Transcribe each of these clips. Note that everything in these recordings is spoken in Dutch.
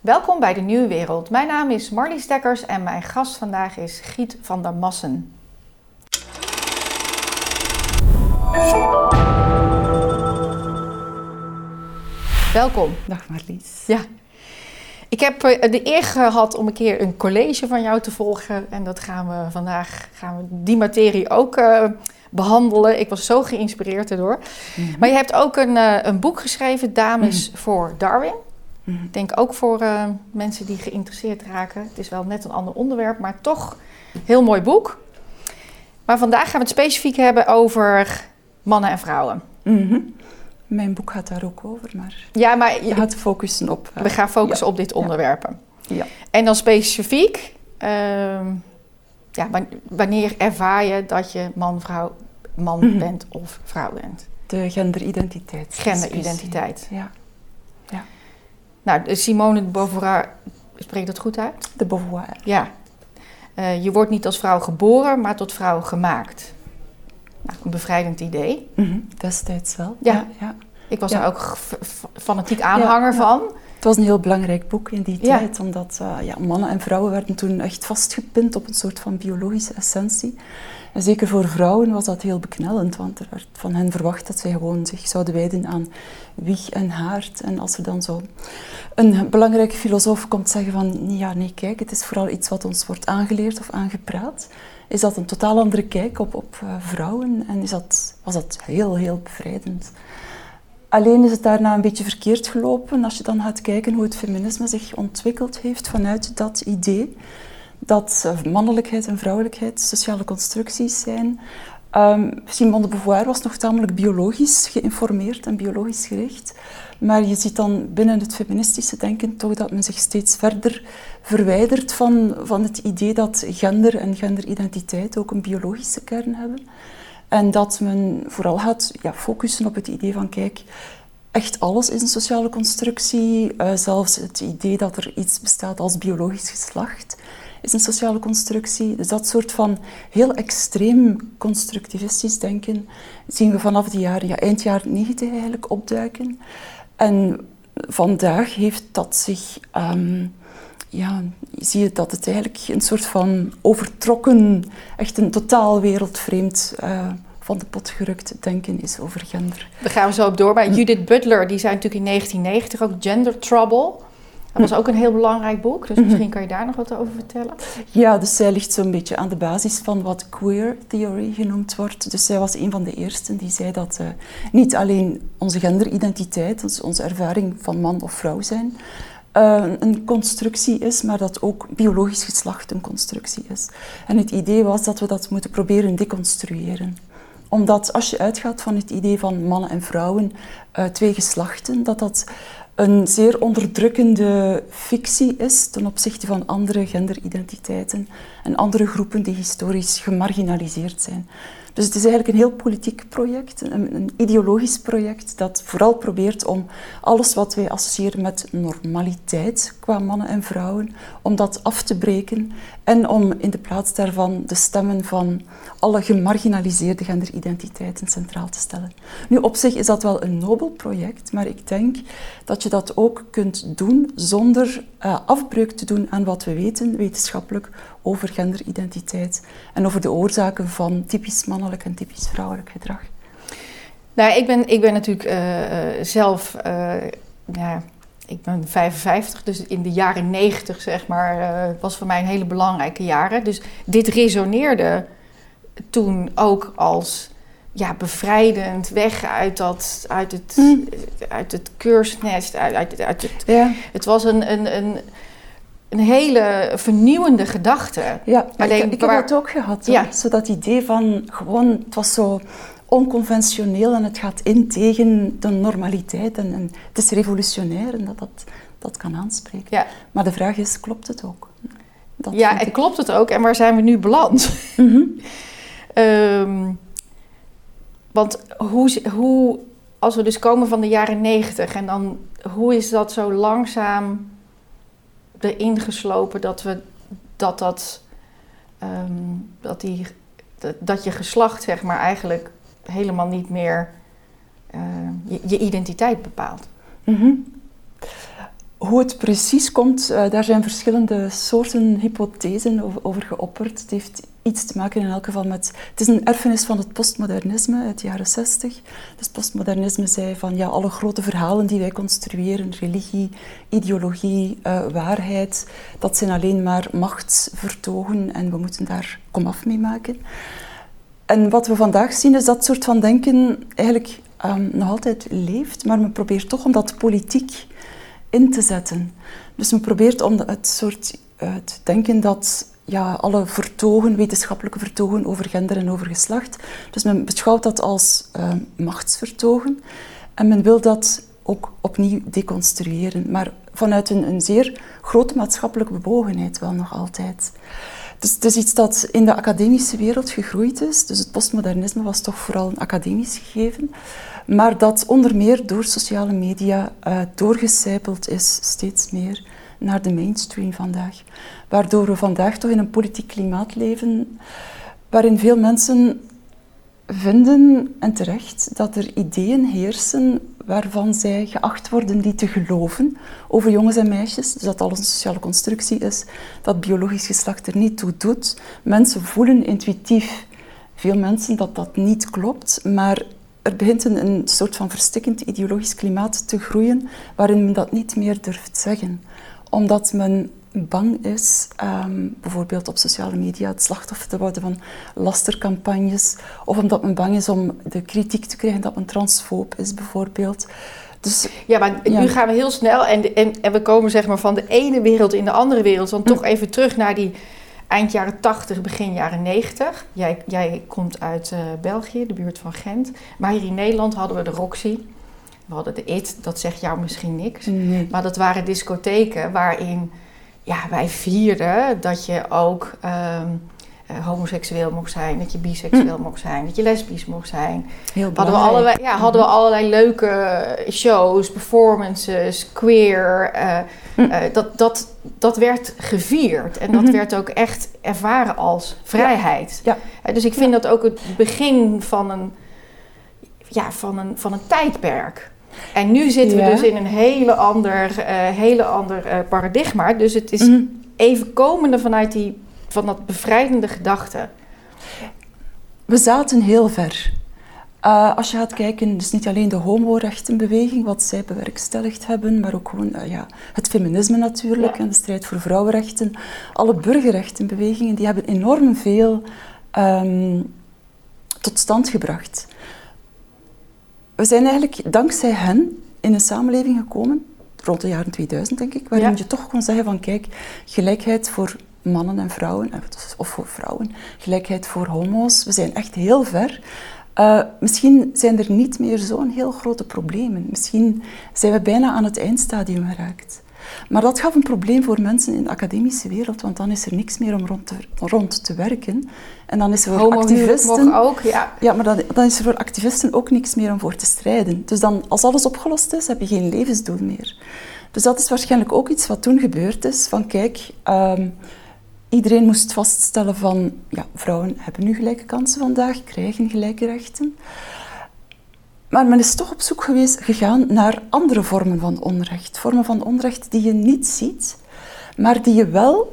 Welkom bij de Nieuwe Wereld. Mijn naam is Marlies Dekkers en mijn gast vandaag is Giet van der Massen. Welkom. Dag Marlies. Ja. Ik heb eh, de eer gehad om een keer een college van jou te volgen. En dat gaan we vandaag, gaan we die materie ook uh, behandelen. Ik was zo geïnspireerd erdoor. Mm -hmm. Maar je hebt ook een, uh, een boek geschreven, Dames mm -hmm. voor Darwin. Mm -hmm. Ik denk ook voor mensen die geïnteresseerd raken. Het is wel net een ander onderwerp, maar toch heel mooi boek. Maar vandaag gaan we het specifiek hebben over mannen en vrouwen. Mijn boek gaat daar ook over, maar, ja, maar je gaat focussen op... Uh, we gaan focussen ja. op dit onderwerp. Ja. En dan specifiek, uh, ja, wanneer ervaar je dat je man, vrouw, man mm -hmm. bent of vrouw bent? De genderidentiteit. Genderidentiteit. Ja. Nou, Simone de Beauvoir, spreekt dat goed uit? De Beauvoir. Ja. Uh, je wordt niet als vrouw geboren, maar tot vrouw gemaakt. Nou, een bevrijdend idee. Mm -hmm. Destijds wel. Ja. ja, ja. Ik was daar ook fanatiek aanhanger van. Het was een heel belangrijk boek in die tijd, omdat uh, ja, mannen en vrouwen werden toen echt vastgepind op een soort van biologische essentie. Zeker voor vrouwen was dat heel beknellend, want er werd van hen verwacht dat zij gewoon zich zouden wijden aan wieg en haard. En als er dan zo een belangrijke filosoof komt zeggen van, ja nee kijk, het is vooral iets wat ons wordt aangeleerd of aangepraat, is dat een totaal andere kijk op, op uh, vrouwen en is dat, was dat heel, heel bevrijdend. Alleen is het daarna een beetje verkeerd gelopen als je dan gaat kijken hoe het feminisme zich ontwikkeld heeft vanuit dat idee dat mannelijkheid en vrouwelijkheid sociale constructies zijn. Um, Simone de Beauvoir was nog tamelijk biologisch geïnformeerd en biologisch gericht. Maar je ziet dan binnen het feministische denken toch dat men zich steeds verder verwijdert van, van het idee dat gender en genderidentiteit ook een biologische kern hebben. En dat men vooral gaat ja, focussen op het idee van, kijk, echt alles is een sociale constructie. Uh, zelfs het idee dat er iets bestaat als biologisch geslacht is een sociale constructie. Dus dat soort van heel extreem constructivistisch denken zien we vanaf de jaren, ja, eind jaren 90 eigenlijk opduiken. En vandaag heeft dat zich... Um, ja, zie je dat het eigenlijk een soort van overtrokken, echt een totaal wereldvreemd uh, van de pot gerukt denken is over gender. Daar gaan we zo op door. Maar Judith Butler, die zei natuurlijk in 1990 ook Gender Trouble. Dat was ook een heel belangrijk boek, dus misschien kan je daar nog wat over vertellen. Ja, dus zij ligt zo'n beetje aan de basis van wat queer theory genoemd wordt. Dus zij was een van de eersten die zei dat uh, niet alleen onze genderidentiteit, dus onze ervaring van man of vrouw zijn, uh, een constructie is, maar dat ook biologisch geslacht een constructie is. En het idee was dat we dat moeten proberen deconstrueren omdat als je uitgaat van het idee van mannen en vrouwen, uh, twee geslachten, dat dat een zeer onderdrukkende fictie is ten opzichte van andere genderidentiteiten en andere groepen die historisch gemarginaliseerd zijn. Dus het is eigenlijk een heel politiek project, een, een, ideologisch project dat vooral probeert om alles wat wij associëren met normaliteit qua mannen en vrouwen, om dat af te breken en om in de plaats daarvan de stemmen van alle gemarginaliseerde genderidentiteiten centraal te stellen. Nu, op zich is dat wel een nobel project, maar ik denk dat je dat ook kunt doen zonder uh, afbreuk te doen aan wat we weten wetenschappelijk over genderidentiteit en over de oorzaken van typisch mannelijk en typisch vrouwelijk gedrag. Nou, ik ben, ik ben natuurlijk uh, zelf, uh, ja, ik ben 55, dus in de jaren 90 zeg maar, uh, was voor mij een hele belangrijke jaren. Dus dit resoneerde toen ook als ja, bevrijdend weg uit, dat, uit, het, mm. uit het keursnest. Uit, uit, uit het, ja. het was een, een, een, een hele vernieuwende gedachte. Ja, Alleen, ik, ik waar... heb dat ook gehad. Ja. Zo dat idee van gewoon, het was zo onconventioneel en het gaat in tegen de normaliteit. En, en het is revolutionair en dat dat, dat kan aanspreken. Ja. Maar de vraag is, klopt het ook? Dat ja, en ik... klopt het ook? En waar zijn we nu beland? Mm -hmm. um, want hoe, hoe, als we dus komen van de jaren negentig en dan, hoe is dat zo langzaam erin geslopen dat we dat dat, um, dat, die, dat, je geslacht zeg maar eigenlijk helemaal niet meer uh, je, je, identiteit bepaalt? -hmm. Hoe het precies komt, uh, daar zijn verschillende soorten hypothesen over, geopperd. Het heeft iets te maken in elk geval met... Het is een erfenis van het postmodernisme uit de jaren 60. Dus postmodernisme zei van ja, alle grote verhalen die wij construeren, religie, ideologie, uh, waarheid, dat zijn alleen maar machtsvertogen en we moeten daar komaf mee maken. En wat we vandaag zien is dat soort van denken eigenlijk um, nog altijd leeft, maar men probeert toch om dat politiek in te zetten. Dus men probeert om het soort het denken dat ja, alle vertogen, wetenschappelijke vertogen over gender en over geslacht, dus men beschouwt dat als uh, machtsvertogen en men wil dat ook opnieuw deconstrueren, maar vanuit een, een zeer grote maatschappelijke bewogenheid wel nog altijd. Dus het is iets dat in de academische wereld gegroeid is. Dus het postmodernisme was toch vooral een academisch gegeven. Maar dat onder meer door sociale media uh, doorgecijpeld is steeds meer naar de mainstream vandaag. Waardoor we vandaag toch in een politiek klimaat leven waarin veel mensen vinden, en terecht, dat er ideeën heersen waarvan zij geacht worden die te geloven over jongens en meisjes. Dus dat alles een sociale constructie is, dat biologisch geslacht er niet toe doet. Mensen voelen intuïtief, veel mensen, dat dat niet klopt, maar er begint een, een soort van verstikkend ideologisch klimaat te groeien waarin men dat niet meer durft zeggen. Omdat men bang is, um, bijvoorbeeld op sociale media, het slachtoffer te worden van lastercampagnes, of omdat men bang is om de kritiek te krijgen dat men transfoob is, bijvoorbeeld. Dus, ja, maar nu gaan we heel snel en, en, en we komen zeg maar van de ene wereld in de andere wereld. Want toch hm. even terug naar die eind jaren 80, begin jaren 90. Jij, jij komt uit uh, België, de buurt van Gent. Maar hier in Nederland hadden we de Roxy. We hadden de IT, dat zegt jou misschien niks. Nee. Maar dat waren discotheken waarin ja, wij vierden dat je ook ehm, eh, homoseksueel mocht zijn, dat je biseksueel hm. mocht zijn, dat je lesbisch mocht zijn. Heel hadden we, allerlei, ja, hadden we hm. allerlei leuke shows, performances, queer. Uh, uh, dat, dat, dat werd gevierd en dat mhm. werd ook echt ervaren als vrijheid. Ja. dus ik vind dat ook het begin van een, ja, van een, van een tijdperk. En nu zitten we dus in een hele ander, uh, hele ander uh, paradigma. Dus het is mm. even komende vanuit die, van dat bevrijdende gedachte. We zaten heel ver. Uh, als je gaat kijken, dus niet alleen de homorechtenbeweging, wat zij bewerkstelligd hebben, maar ook gewoon ja, het feminisme natuurlijk en de strijd voor vrouwenrechten. Alle burgerrechtenbewegingen die hebben enorm veel um, tot stand gebracht we zijn eigenlijk dankzij hen in een samenleving gekomen, rond de jaren 2000 denk ik, waarin je toch kon zeggen van kijk, gelijkheid voor mannen en vrouwen, eh, of voor vrouwen, gelijkheid voor homo's, we zijn echt heel ver. Uh, misschien zijn er niet meer zo'n heel grote problemen. Misschien zijn we bijna aan het eindstadium geraakt. Maar dat gaf een probleem voor mensen in de academische wereld, want dan is er niks meer om rond te, rond te werken. En dan is er voor activisten... ook, ja. Ja, maar dan, dan, is er voor activisten ook niks meer om voor te strijden. Dus dan, als alles opgelost is, heb je geen levensdoel meer. Dus dat is waarschijnlijk ook iets wat toen gebeurd is. Van kijk, um, iedereen moest vaststellen van... Ja, vrouwen hebben nu gelijke kansen vandaag, krijgen gelijke rechten. Maar men is toch op zoek geweest, gegaan naar andere vormen van onrecht. Vormen van onrecht die je niet ziet, maar die je wel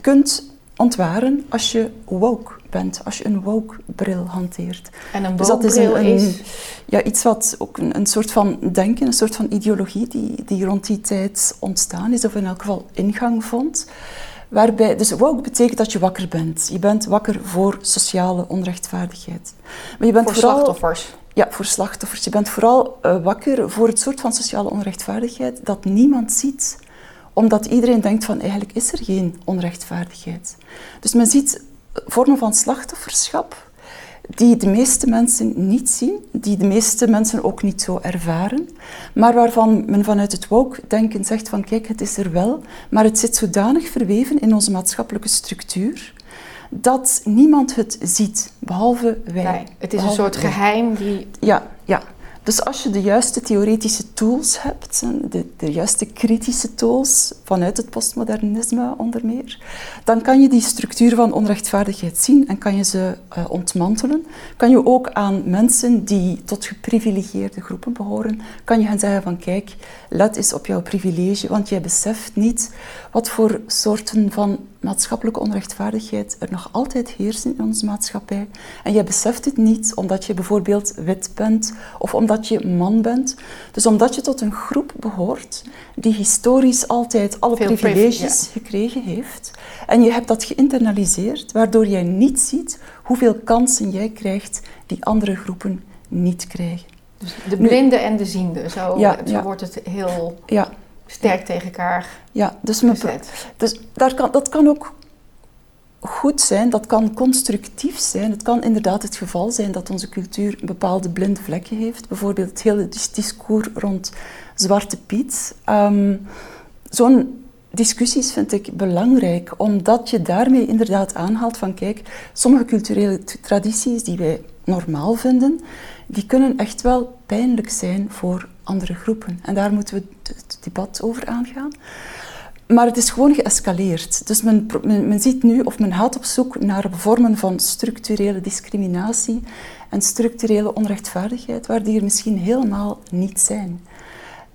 kunt ontwaren als je woke bent, als je een woke-bril hanteert. En een woke-bril dus dat is, een, ja, iets wat ook een, een, soort van denken, een soort van ideologie die, die rond die tijd ontstaan is, of in elk geval ingang vond. Waarbij, dus woke betekent dat je wakker bent. Je bent wakker voor sociale onrechtvaardigheid. Maar je bent voor vooral, slachtoffers. Ja, voor slachtoffers. Je bent vooral uh, wakker voor het soort van sociale onrechtvaardigheid dat niemand ziet. Omdat iedereen denkt van eigenlijk is er geen onrechtvaardigheid. Dus men ziet vormen van slachtofferschap die de meeste mensen niet zien, die de meeste mensen ook niet zo ervaren, maar waarvan men vanuit het woke-denken zegt van kijk, het is er wel, maar het zit zodanig verweven in onze maatschappelijke structuur dat niemand het ziet, behalve wij. Nee, het is een soort geheim die... Ja, ja. Dus als je de juiste theoretische tools hebt, de, de, juiste kritische tools vanuit het postmodernisme onder meer, dan kan je die structuur van onrechtvaardigheid zien en kan je ze uh, ontmantelen. Kan je ook aan mensen die tot geprivilegeerde groepen behoren, kan je hen zeggen van kijk, let eens op jouw privilege, want jij beseft niet wat voor soorten van maatschappelijke onrechtvaardigheid er nog altijd heersen in onze maatschappij. En jij beseft het niet omdat je bijvoorbeeld wit bent of omdat je man bent. Dus omdat je tot een groep behoort die historisch altijd alle privileges gekregen heeft. En je hebt dat geïnternaliseerd, waardoor jij niet ziet hoeveel kansen jij krijgt die andere groepen niet krijgen. Dus de blinde en de ziende, zo, zo wordt het heel... Ja sterk tegen elkaar ja, dus, dus daar kan, dat kan ook goed zijn, dat kan constructief zijn. Het kan inderdaad het geval zijn dat onze cultuur bepaalde blinde vlekken heeft. Bijvoorbeeld het hele discours rond Zwarte Piet. Um, Zo'n discussies vind ik belangrijk, omdat je daarmee inderdaad aanhaalt van kijk, sommige culturele tradities die wij normaal vinden, die kunnen echt wel pijnlijk zijn voor andere groepen. En daar moeten we het debat over aangaan. Maar het is gewoon geëscaleerd. Dus men, men, ziet nu, of men gaat op zoek naar vormen van structurele discriminatie en structurele onrechtvaardigheid, waar die er misschien helemaal niet zijn.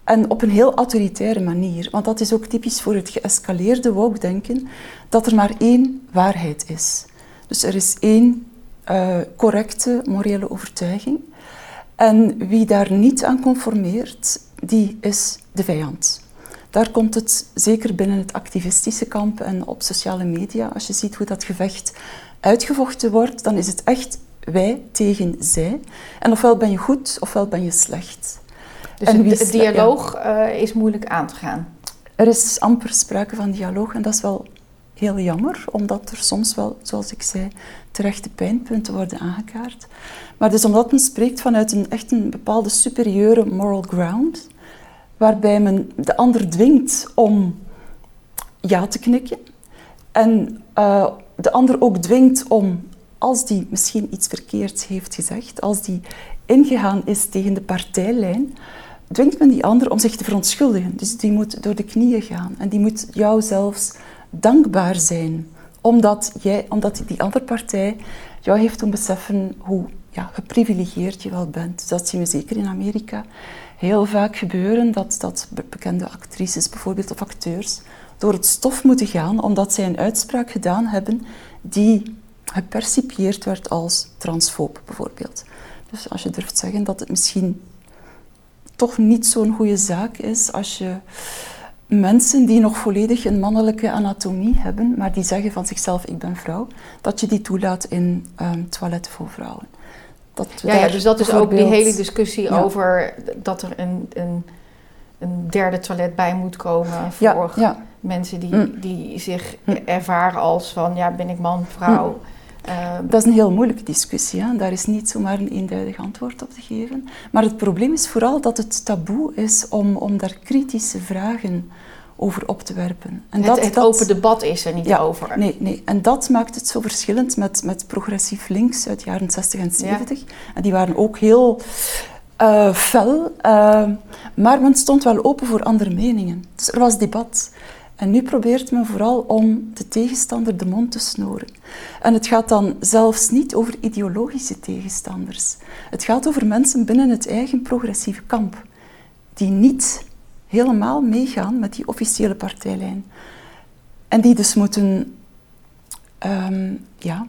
En op een heel autoritaire manier. Want dat is ook typisch voor het geëscaleerde woke-denken, dat er maar één waarheid is. Dus er is één uh, correcte morele overtuiging. En wie daar niet aan conformeert, die is de vijand. Daar komt het zeker binnen het activistische kamp en op sociale media. Als je ziet hoe dat gevecht uitgevochten wordt, dan is het echt wij tegen zij. En ofwel ben je goed, ofwel ben je slecht. Dus en het, dialoog eh, is moeilijk aan te gaan? Er is amper sprake van dialoog en dat is wel heel jammer, omdat er soms wel, zoals ik zei, terechte pijnpunten worden aangekaart. Maar dus omdat men spreekt vanuit een echt een bepaalde superieure moral ground, waarbij men de ander dwingt om ja te knikken en uh, de ander ook dwingt om, als die misschien iets verkeerds heeft gezegd, als die ingegaan is tegen de partijlijn, dwingt men die ander om zich te verontschuldigen. Dus die moet door de knieën gaan en die moet jou zelfs dankbaar zijn, omdat, jij, omdat die andere partij jou heeft doen beseffen hoe ja, geprivilegeerd je wel bent. Dat zien we zeker in Amerika heel vaak gebeuren, dat, dat bekende actrices bijvoorbeeld of acteurs door het stof moeten gaan omdat zij een uitspraak gedaan hebben die gepercipieerd werd als transfoob bijvoorbeeld. Dus als je durft zeggen dat het misschien toch niet zo'n goede zaak is als je mensen die nog volledig een mannelijke anatomie hebben, maar die zeggen van zichzelf ik ben vrouw, dat je die toelaat in um, toiletten voor vrouwen. Dat ja, ja, dus dat is ook die hele discussie over dat er een, een, een, derde toilet bij moet komen voor mensen die, mm. die zich mm. ervaren als van ja, ben ik man, vrouw. Mm. Ehm, dat is een heel moeilijke discussie. Hè? Daar is niet zomaar een eenduidig antwoord op te geven. Maar het probleem is vooral dat het taboe is om, om daar kritische vragen over op te werpen. En het, dat, het open debat is er niet ja, over. Nee, nee, en dat maakt het zo verschillend met, met progressief links uit de jaren 60 en 70. En die waren ook heel uh, fel, uh, maar men stond wel open voor andere meningen. Dus er was debat. En nu probeert men vooral om de tegenstander de mond te snoeren. En het gaat dan zelfs niet over ideologische tegenstanders. Het gaat over mensen binnen het eigen progressieve kamp, die niet helemaal meegaan met die officiële partijlijn. En die dus moeten um, ja,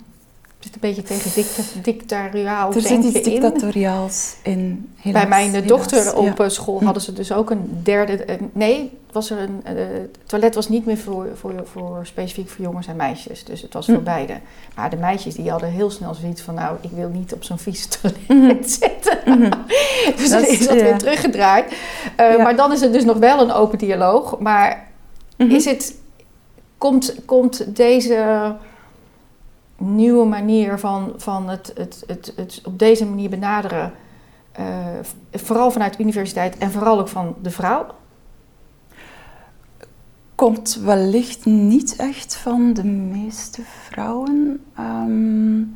zit een beetje tegen dicta dictatoriaal Er zit iets dictatoriaals in. Bij mijn dochter op eh, school hadden ze dus ook een derde... Uh, nee, was er een, uh, het toilet was niet meer voor, voor, voor, specifiek voor jongens en meisjes. Dus het was voor hm. beide. Maar de meisjes die hadden heel snel zoiets van... nou, ik wil niet op zo'n vies toilet mhm. zitten. Mhm. dus dat is dat weer teruggedraaid. Maar dan is het dus nog wel een open dialoog. Maar mhm. is het... Komt, komt deze nieuwe manier van, van het, het, het, het op deze manier benaderen, uh, vooral vanuit de universiteit en vooral ook van de vrouw? Komt wellicht niet echt van de meeste vrouwen. Um,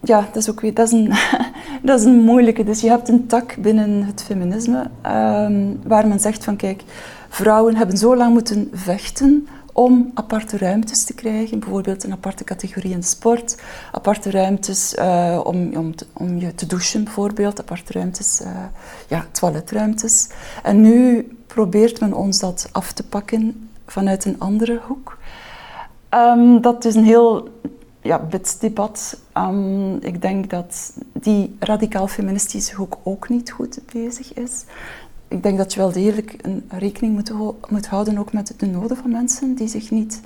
ja, dat is ook weer dat is een, Dat is een moeilijke. Dus je hebt een tak binnen het feminisme ehm, waar men zegt van kijk, vrouwen hebben zo lang moeten vechten om aparte ruimtes te krijgen. Bijvoorbeeld een aparte categorie in sport, aparte ruimtes uh, om, om, om, je te douchen bijvoorbeeld, aparte ruimtes, uh, ja, toiletruimtes. En nu probeert men ons dat af te pakken vanuit een andere hoek. Um, dat is een heel ja, bits debat. Um, ik denk dat die radicaal feministische hoek ook niet goed bezig is ik denk dat je wel degelijk een rekening moet, houden ook met de noden van mensen die zich niet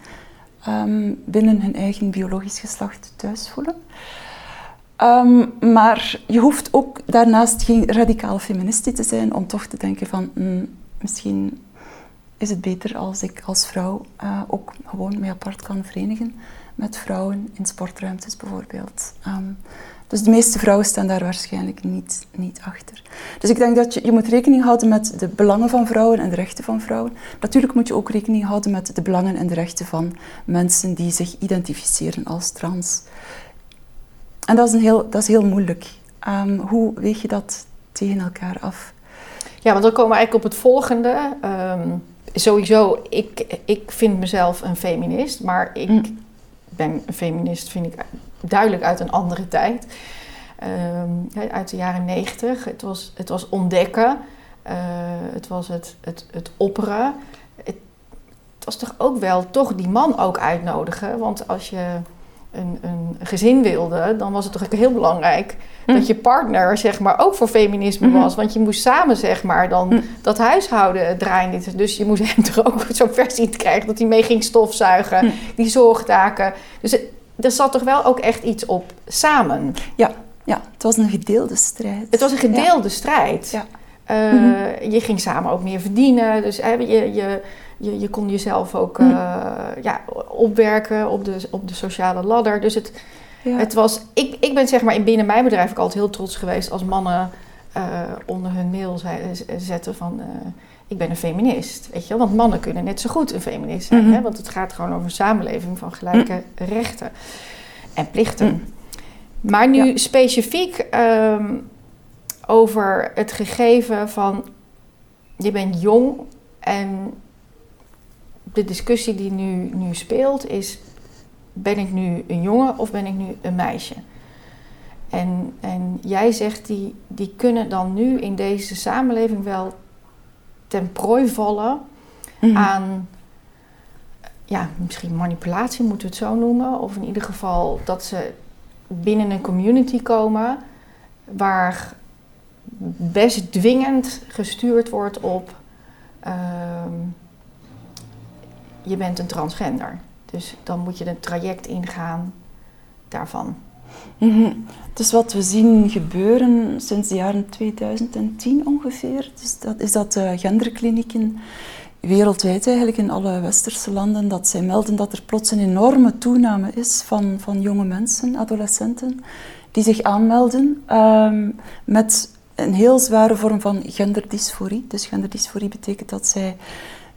ehm, binnen hun eigen biologisch geslacht thuis voelen. Ehm, maar je hoeft ook daarnaast geen radicaal feministie te zijn om toch te denken van mm, misschien is het beter als ik als vrouw uh, ook gewoon mij apart kan verenigen met vrouwen in sportruimtes bijvoorbeeld. Um, dus de meeste vrouwen staan daar waarschijnlijk niet, niet achter. Dus ik denk dat je, je moet rekening houden met de belangen van vrouwen en de rechten van vrouwen. Natuurlijk moet je ook rekening houden met de belangen en de rechten van mensen die zich identificeren als trans. En dat is, een heel, dat is heel moeilijk. Um, hoe weeg je dat tegen elkaar af? Ja, want dan komen we eigenlijk op het volgende. Um, sowieso, ik, ik vind mezelf een feminist, maar ik hm. ben een feminist, vind ik duidelijk uit een andere tijd. Um, uit de jaren negentig. Het was, het was ontdekken. Uh, het was het, het, het opperen. Het, het, was toch ook wel toch die man ook uitnodigen. Want als je een, een gezin wilde, dan was het toch ook heel belangrijk hm. dat je partner zeg maar ook voor feminisme hm. was. Want je moest samen zeg maar dan hm. dat huishouden draaien. Dus je moest hem toch ook zo ver zien te krijgen dat hij mee ging stofzuigen, die zorgtaken. Dus het, er zat toch wel ook echt iets op samen. Ja, ja het was een gedeelde strijd. Het was een gedeelde strijd. Ja. Uh, mm-hmm. Je ging samen ook meer verdienen. Dus je, je, je, je kon jezelf ook mm. ja, opwerken op de, op de sociale ladder. Dus het, het was... Ik, ik ben zeg maar in binnen mijn bedrijf ook altijd heel trots geweest als mannen uh, onder hun mail zetten van ik ben een feminist. Weet je Want mannen kunnen net zo goed een feminist zijn. Mhm. hè? Want het gaat gewoon over een samenleving van gelijke mhm. rechten en plichten. Mhm. Maar nu specifiek ehm, over het gegeven van je bent jong en de discussie die nu, nu speelt is: ben ik nu een jongen of ben ik nu een meisje? En, en jij zegt die, die kunnen dan nu in deze samenleving wel ten prooi vallen mhm. aan, ja, misschien manipulatie moeten we het zo noemen. Of in ieder geval dat ze binnen een community komen waar best dwingend gestuurd wordt op ehm, je bent een transgender. Dus dan moet je een traject ingaan daarvan. Dus wat we zien gebeuren sinds de jaren 2010 ongeveer, dus dat is dat genderklinieken wereldwijd eigenlijk in alle westerse landen, dat zij melden dat er plots een enorme toename is van, van jonge mensen, adolescenten, die zich aanmelden um, met een heel zware vorm van genderdysforie. Dus genderdysforie betekent dat zij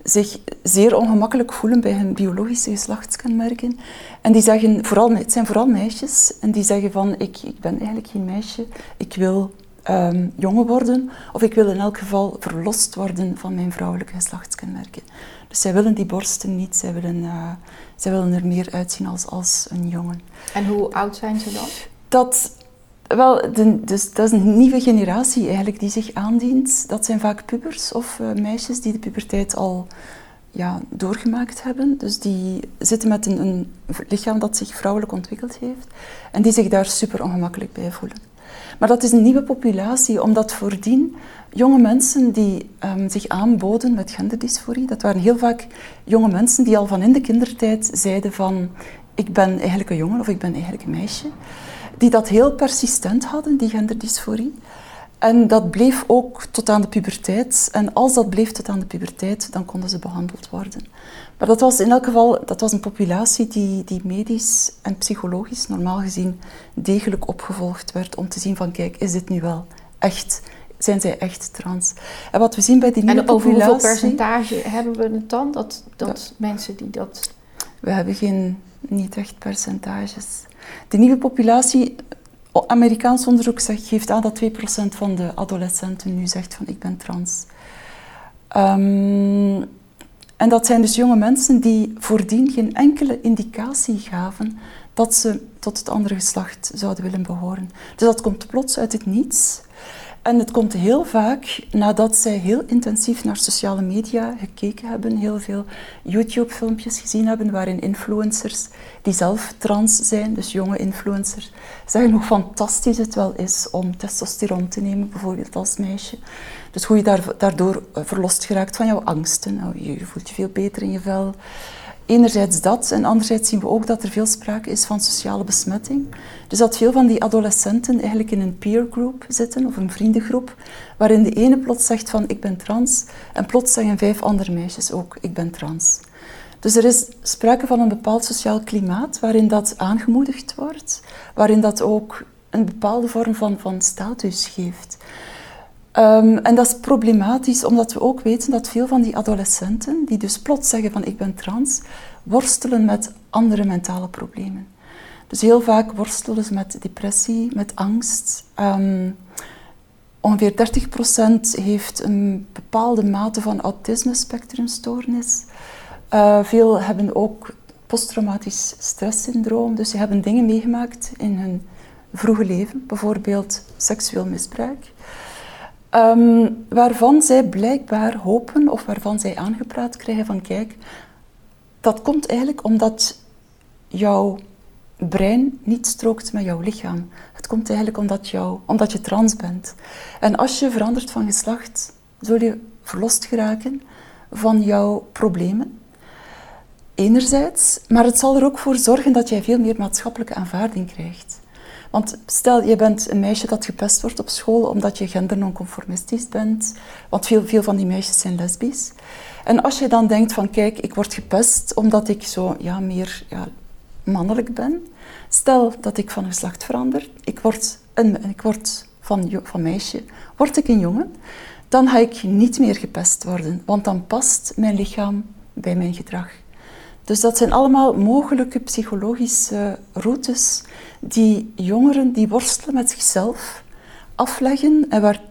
zich zeer ongemakkelijk voelen bij hun biologische geslachtskenmerken. En die zeggen, vooral, het zijn vooral meisjes, en die zeggen van ik, ik ben eigenlijk geen meisje, ik wil um, jongen worden, of ik wil in elk geval verlost worden van mijn vrouwelijke geslachtskenmerken. Dus zij willen die borsten niet, zij willen, uh, zij willen er meer uitzien als, als een jongen. En hoe oud zijn ze dan? Dat wel, dus dat is een nieuwe generatie eigenlijk die zich aandient. Dat zijn vaak pubers of uh, meisjes die de puberteit al ja, doorgemaakt hebben. Dus die zitten met een, een, lichaam dat zich vrouwelijk ontwikkeld heeft en die zich daar super ongemakkelijk bij voelen. Maar dat is een nieuwe populatie, omdat voordien jonge mensen die um, zich aanboden met genderdysforie, dat waren heel vaak jonge mensen die al van in de kindertijd zeiden van ik ben eigenlijk een jongen of ik ben eigenlijk een meisje die dat heel persistent hadden, die genderdysforie. En dat bleef ook tot aan de puberteit. En als dat bleef tot aan de puberteit, dan konden ze behandeld worden. Maar dat was in elk geval dat was een populatie die, die medisch en psychologisch normaal gezien degelijk opgevolgd werd om te zien van kijk, is dit nu wel echt zijn zij echt trans. En wat we zien bij die nieuwe en over hoeveel percentage hebben we het dan? Dat, dat mensen die dat... We hebben geen, niet echt percentages. De nieuwe populatie, Amerikaans onderzoek zegt, geeft aan dat 2% van de adolescenten nu zegt van ik ben trans. Um, en dat zijn dus jonge mensen die voordien geen enkele indicatie gaven dat ze tot het andere geslacht zouden willen behoren. Dus dat komt plots uit het niets. En het komt heel vaak nadat zij heel intensief naar sociale media gekeken hebben, heel veel YouTube-filmpjes gezien hebben waarin influencers die zelf trans zijn, dus jonge influencers, zeggen hoe fantastisch het wel is om testosteron te nemen, bijvoorbeeld als meisje. Dus hoe je daardoor verlost geraakt van jouw angsten. Nou, je voelt je veel beter in je vel. Enerzijds dat, en anderzijds zien we ook dat er veel sprake is van sociale besmetting. Dus dat veel van die adolescenten eigenlijk in een peer group zitten, of een vriendengroep, waarin de ene plots zegt van ik ben trans, en plots zeggen vijf andere meisjes ook ik ben trans. Dus er is sprake van een bepaald sociaal klimaat waarin dat aangemoedigd wordt, waarin dat ook een bepaalde vorm van, van status geeft. Um, en dat is problematisch omdat we ook weten dat veel van die adolescenten, die dus plots zeggen van ik ben trans, worstelen met andere mentale problemen. Dus heel vaak worstelen ze met depressie, met angst. Um, ongeveer 30% heeft een bepaalde mate van autisme-spectrumstoornis. Uh, veel hebben ook posttraumatisch stresssyndroom, dus ze hebben dingen meegemaakt in hun vroege leven, bijvoorbeeld seksueel misbruik. Um, waarvan zij blijkbaar hopen of waarvan zij aangepraat krijgen van kijk, dat komt eigenlijk omdat jouw brein niet strookt met jouw lichaam. Het komt eigenlijk omdat, jou, omdat je trans bent. En als je verandert van geslacht, zul je verlost geraken van jouw problemen. Enerzijds, maar het zal er ook voor zorgen dat jij veel meer maatschappelijke aanvaarding krijgt. Want stel, je bent een meisje dat gepest wordt op school omdat je gendernonconformistisch bent. Want veel, veel van die meisjes zijn lesbisch. En als je dan denkt van, kijk, ik word gepest omdat ik zo ja, meer ja, mannelijk ben. Stel dat ik van geslacht verander, ik word, een, ik word van, van meisje, word ik een jongen, dan ga ik niet meer gepest worden, want dan past mijn lichaam bij mijn gedrag. Dus dat zijn allemaal mogelijke psychologische routes die jongeren die worstelen met zichzelf afleggen en waar,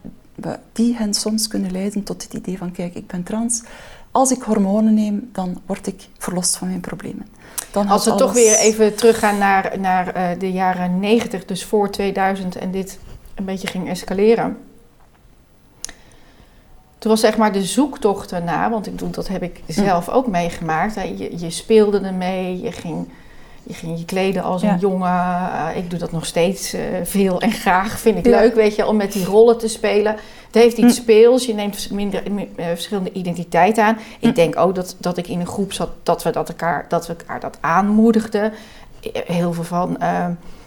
die hen soms kunnen leiden tot het idee van kijk, ik ben trans. Als ik hormonen neem, dan word ik verlost van mijn problemen. Dan Als we toch weer even teruggaan naar, naar uh, de jaren 90, dus voor 2000 en dit een beetje ging escaleren. Toen was zeg maar de zoektocht erna, want ik bedoel, dat heb ik hm. zelf ook meegemaakt. Je, je speelde ermee, je ging je ging je kleden als een jongen. Eh, ik doe dat nog steeds uh, veel en graag. Vind ik leuk, weet je, om met die rollen te spelen. Het heeft iets hm. speels. Je neemt minder, uh, verschillende identiteiten aan. Ik hm. denk ook dat, dat ik in een groep zat dat we dat elkaar, dat we elkaar dat aanmoedigden. Heel veel van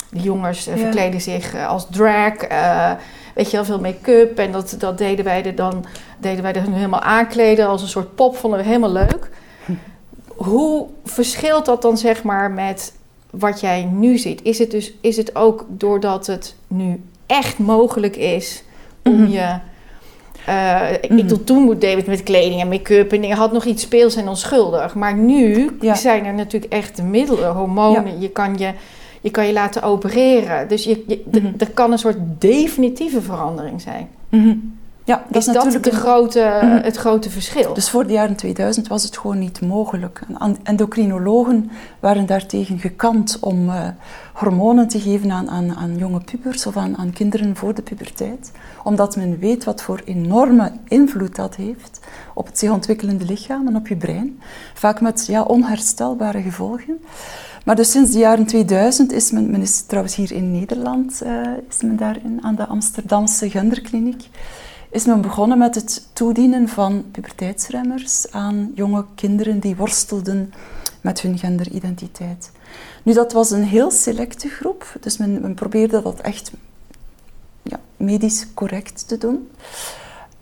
de jongens verkleden zich als drag. weet je wel, veel make-up. En dat, dat deden wij er dan deden wij er helemaal aankleden als een soort pop. Vonden we helemaal leuk hoe verschilt dat dan zeg maar met wat jij nu ziet? Is het dus is het ook doordat het nu echt mogelijk is om mhm. je. Uh, Ik mhm. doe toen moet David met kleding en make-up en je had nog iets speels en onschuldig. Maar nu zijn er natuurlijk echt middelen, hormonen. Je, kan je, je kan je laten opereren. Dus je, je mhm. er kan een soort definitieve verandering zijn. Ja, dat is, is natuurlijk dat grote, mhm. het grote verschil? Dus voor de jaren 2000 was het gewoon niet mogelijk. Endocrinologen waren daartegen gekant om uh, hormonen te geven aan, aan, aan jonge pubers of aan, aan kinderen voor de puberteit. Omdat men weet wat voor enorme invloed dat heeft op het zich ontwikkelende lichaam en op je brein. Vaak met ja, onherstelbare gevolgen. Maar dus sinds de jaren 2000 is men, men is trouwens hier in Nederland, uh, is men daar in, aan de Amsterdamse genderkliniek is men begonnen met het toedienen van puberteitsremmers aan jonge kinderen die worstelden met hun genderidentiteit. Nu, dat was een heel selecte groep, dus men, men probeerde dat echt ja, medisch correct te doen.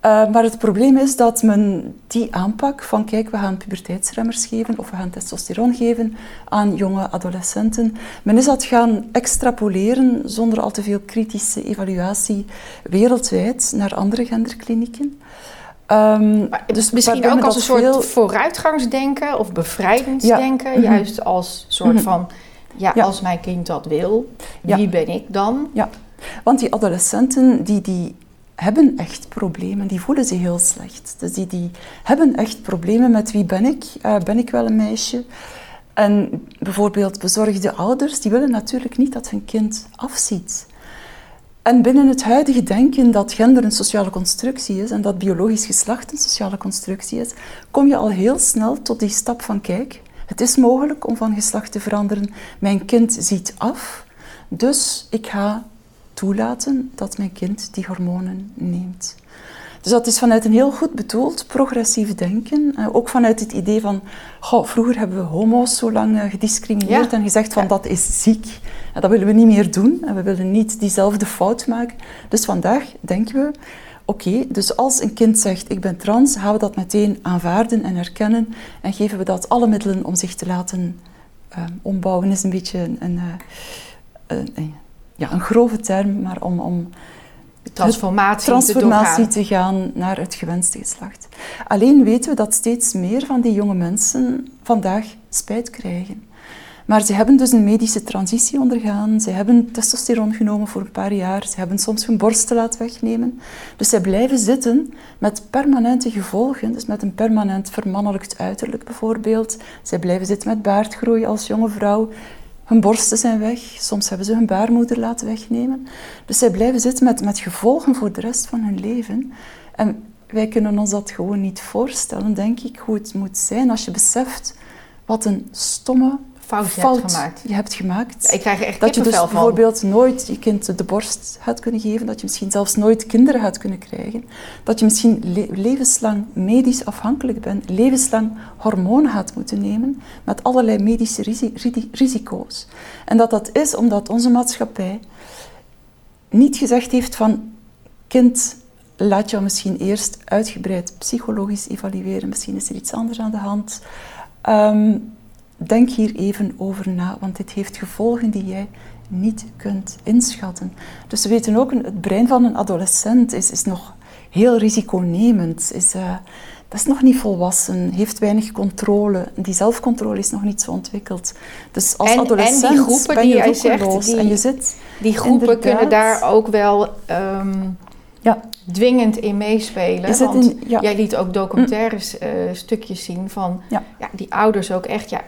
Uh, maar het probleem is dat men die aanpak van kijk, we gaan puberteitsremmers geven of we gaan testosteron geven aan jonge adolescenten, men is dat gaan extrapoleren zonder al te veel kritische evaluatie wereldwijd naar andere genderklinieken. Um, dus misschien ook als een soort vooruitgangsdenken of bevrijdingsdenken, mhm. juist als soort mhm. van ja, als mijn kind dat wil, wie ben ik dan? Ja, want die adolescenten die, die hebben echt problemen, die voelen zich heel slecht. Dus die, die hebben echt problemen met wie ben ik? Uh, ben ik wel een meisje? En bijvoorbeeld bezorgde ouders, die willen natuurlijk niet dat hun kind afziet. En binnen het huidige denken dat gender een sociale constructie is en dat biologisch geslacht een sociale constructie is, kom je al heel snel tot die stap van kijk, het is mogelijk om van geslacht te veranderen. Mijn kind ziet af, dus ik ga toelaten dat mijn kind die hormonen neemt. Dus dat is vanuit een heel goed bedoeld progressief denken. Uh, ook vanuit het idee van, goh, vroeger hebben we homo's zo lang uh, gediscrimineerd en gezegd van dat is ziek. En dat willen we niet meer doen en we willen niet diezelfde fout maken. Dus vandaag denken we, oké, dus als een kind zegt ik ben trans, gaan we dat meteen aanvaarden en erkennen en geven we dat alle middelen om zich te laten uh, ombouwen. is een beetje een, een, een, ja, een grove term, maar om, om transformatie, transformatie te, te, gaan naar het gewenste geslacht. Alleen weten we dat steeds meer van die jonge mensen vandaag spijt krijgen. Maar ze hebben dus een medische transitie ondergaan. Ze hebben testosteron genomen voor een paar jaar. Ze hebben soms hun borsten laten wegnemen. Dus zij blijven zitten met permanente gevolgen. Dus met een permanent vermannelijkt uiterlijk bijvoorbeeld. Zij blijven zitten met baardgroei als jonge vrouw. Hun borsten zijn weg, soms hebben ze hun baarmoeder laten wegnemen. Dus zij blijven zitten met, met gevolgen voor de rest van hun leven. En wij kunnen ons dat gewoon niet voorstellen, denk ik, hoe het moet zijn als je beseft wat een stomme fout, je, hebt gemaakt. je hebt gemaakt. Ik krijg echt Dat je dus van. bijvoorbeeld nooit je kind de borst had kunnen geven, dat je misschien zelfs nooit kinderen had kunnen krijgen, dat je misschien levenslang medisch afhankelijk bent, levenslang hormonen had moeten nemen met allerlei medische risico's. En dat dat is omdat onze maatschappij niet gezegd heeft van kind, laat jou misschien eerst uitgebreid psychologisch evalueren, misschien is er iets anders aan de hand. Ehm, Denk hier even over na, want dit heeft gevolgen die jij niet kunt inschatten. Dus we weten ook, het brein van een adolescent is, is nog heel risiconemend, is, uh, dat is nog niet volwassen, heeft weinig controle. Die zelfcontrole is nog niet zo ontwikkeld. Dus als adolescent en die groepen ben je die jij zegt, die, en je zit Die groepen kunnen daar ook wel um, ja. dwingend in meespelen. want jij liet ook documentaires uh, stukjes zien van ja. die ouders ook echt. Ja,